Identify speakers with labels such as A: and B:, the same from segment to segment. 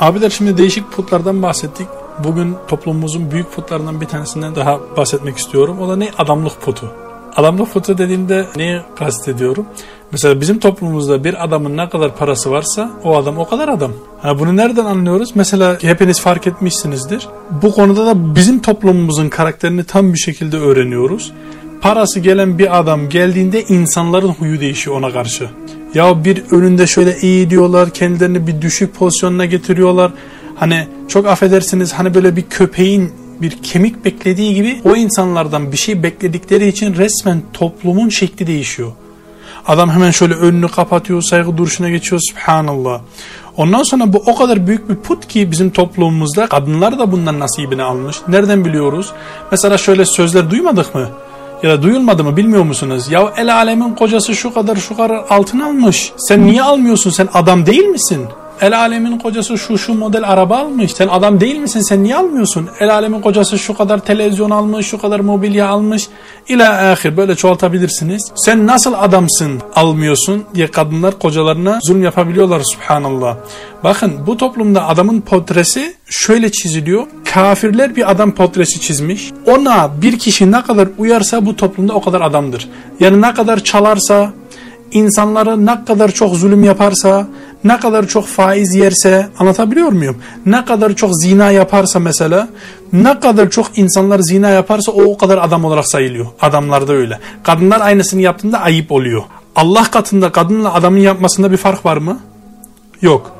A: Abiler şimdi değişik putlardan bahsettik. Bugün toplumumuzun büyük putlarından bir tanesinden daha bahsetmek istiyorum. O da ne? Adamlık putu. Adamlık putu dediğimde neyi kastediyorum? Mesela bizim toplumumuzda bir adamın ne kadar parası varsa o adam o kadar adam. Ha, bunu nereden anlıyoruz? Mesela hepiniz fark etmişsinizdir. Bu konuda da bizim toplumumuzun karakterini tam bir şekilde öğreniyoruz. Parası gelen bir adam geldiğinde insanların huyu değişiyor ona karşı. Ya bir önünde şöyle iyi diyorlar, kendilerini bir düşük pozisyonuna getiriyorlar. Hani çok affedersiniz hani böyle bir köpeğin bir kemik beklediği gibi o insanlardan bir şey bekledikleri için resmen toplumun şekli değişiyor. Adam hemen şöyle önünü kapatıyor, saygı duruşuna geçiyor. Subhanallah. Ondan sonra bu o kadar büyük bir put ki bizim toplumumuzda kadınlar da bundan nasibini almış. Nereden biliyoruz? Mesela şöyle sözler duymadık mı? Ya da duyulmadı mı bilmiyor musunuz? Ya el alemin kocası şu kadar şu kadar altın almış. Sen niye almıyorsun? Sen adam değil misin? El alemin kocası şu şu model araba almış. Sen adam değil misin? Sen niye almıyorsun? El alemin kocası şu kadar televizyon almış, şu kadar mobilya almış. İla ahir böyle çoğaltabilirsiniz. Sen nasıl adamsın almıyorsun diye kadınlar kocalarına zulüm yapabiliyorlar subhanallah. Bakın bu toplumda adamın portresi şöyle çiziliyor. Kafirler bir adam portresi çizmiş. Ona bir kişi ne kadar uyarsa bu toplumda o kadar adamdır. Yani ne kadar çalarsa, insanlara ne kadar çok zulüm yaparsa, ne kadar çok faiz yerse anlatabiliyor muyum? Ne kadar çok zina yaparsa mesela, ne kadar çok insanlar zina yaparsa o o kadar adam olarak sayılıyor. Adamlarda öyle. Kadınlar aynısını yaptığında ayıp oluyor. Allah katında kadınla adamın yapmasında bir fark var mı? Yok.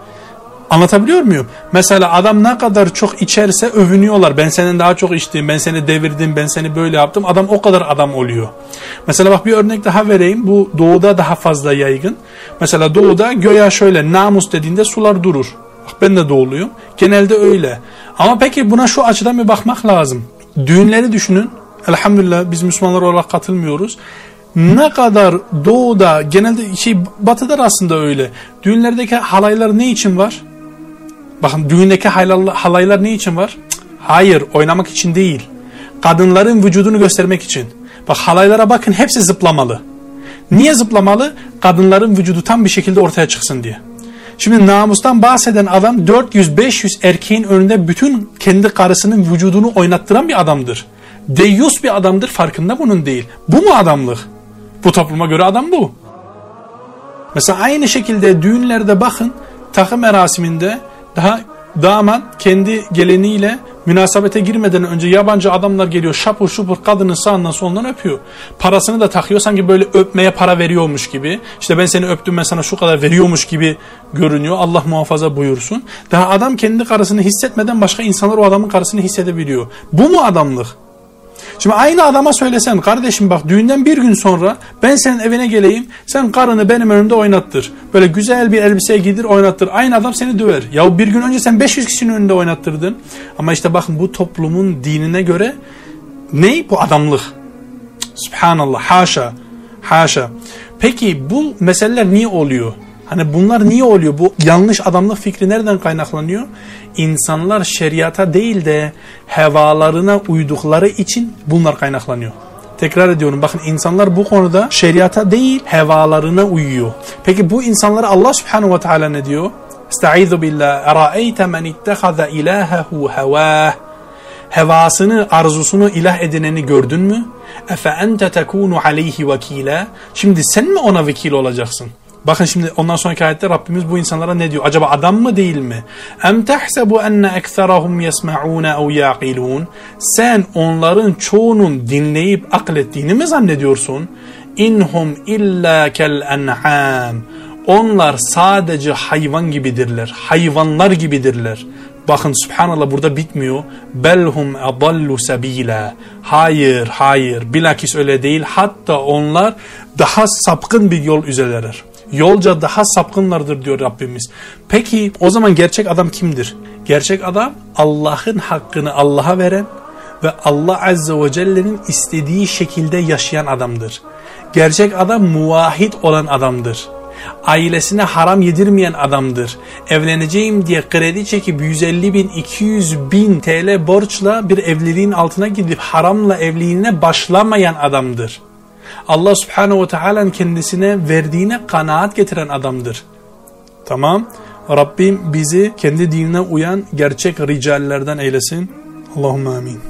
A: Anlatabiliyor muyum? Mesela adam ne kadar çok içerse övünüyorlar. Ben senin daha çok içtim, ben seni devirdim, ben seni böyle yaptım. Adam o kadar adam oluyor. Mesela bak bir örnek daha vereyim. Bu doğuda daha fazla yaygın. Mesela doğuda göya şöyle namus dediğinde sular durur. Bak ben de doğuluyum. Genelde öyle. Ama peki buna şu açıdan bir bakmak lazım. Düğünleri düşünün. Elhamdülillah biz Müslümanlar olarak katılmıyoruz ne kadar doğuda genelde şey batıda aslında öyle. Düğünlerdeki halaylar ne için var? Bakın düğündeki halaylar ne için var? Hayır oynamak için değil. Kadınların vücudunu göstermek için. Bak halaylara bakın hepsi zıplamalı. Niye zıplamalı? Kadınların vücudu tam bir şekilde ortaya çıksın diye. Şimdi namustan bahseden adam 400-500 erkeğin önünde bütün kendi karısının vücudunu oynattıran bir adamdır. Deyyus bir adamdır farkında bunun değil. Bu mu adamlık? Bu topluma göre adam bu. Mesela aynı şekilde düğünlerde bakın takı merasiminde daha damat kendi geleniyle münasebete girmeden önce yabancı adamlar geliyor şapur şupur kadının sağından solundan öpüyor. Parasını da takıyor sanki böyle öpmeye para veriyormuş gibi. İşte ben seni öptüm ben sana şu kadar veriyormuş gibi görünüyor. Allah muhafaza buyursun. Daha adam kendi karısını hissetmeden başka insanlar o adamın karısını hissedebiliyor. Bu mu adamlık? Şimdi aynı adama söylesen kardeşim bak düğünden bir gün sonra ben senin evine geleyim sen karını benim önümde oynattır. Böyle güzel bir elbise giydir oynattır. Aynı adam seni döver. Ya bir gün önce sen 500 kişinin önünde oynattırdın. Ama işte bakın bu toplumun dinine göre ne bu adamlık? Subhanallah haşa haşa. Peki bu meseleler niye oluyor? Hani bunlar niye oluyor? Bu yanlış adamlık fikri nereden kaynaklanıyor? İnsanlar şeriata değil de hevalarına uydukları için bunlar kaynaklanıyor. Tekrar ediyorum bakın insanlar bu konuda şeriata değil hevalarına uyuyor. Peki bu insanlara Allah subhanahu ve teala ne diyor? Estaizu billah. Era'eyte men ittehaza ilahehu hevah. Hevasını, arzusunu ilah edineni gördün mü? Efe ente tekunu aleyhi vekila. Şimdi sen mi ona vekil olacaksın? Bakın şimdi ondan sonraki ayette Rabbimiz bu insanlara ne diyor? Acaba adam mı değil mi? Em tahsebu enne ekserahum yesma'un ev yaqilun? Sen onların çoğunun dinleyip aklettiğini mi zannediyorsun? İnhum illa kel en'am. Onlar sadece hayvan gibidirler. Hayvanlar gibidirler. Bakın subhanallah burada bitmiyor. Belhum adallu sabila. Hayır, hayır. Bilakis öyle değil. Hatta onlar daha sapkın bir yol üzereler yolca daha sapkınlardır diyor Rabbimiz. Peki o zaman gerçek adam kimdir? Gerçek adam Allah'ın hakkını Allah'a veren ve Allah Azze ve Celle'nin istediği şekilde yaşayan adamdır. Gerçek adam muvahhid olan adamdır. Ailesine haram yedirmeyen adamdır. Evleneceğim diye kredi çekip 150 bin 200 bin TL borçla bir evliliğin altına gidip haramla evliliğine başlamayan adamdır. Allah subhanehu ve teala'nın kendisine verdiğine kanaat getiren adamdır. Tamam. Rabbim bizi kendi dinine uyan gerçek ricallerden eylesin. Allahümme amin.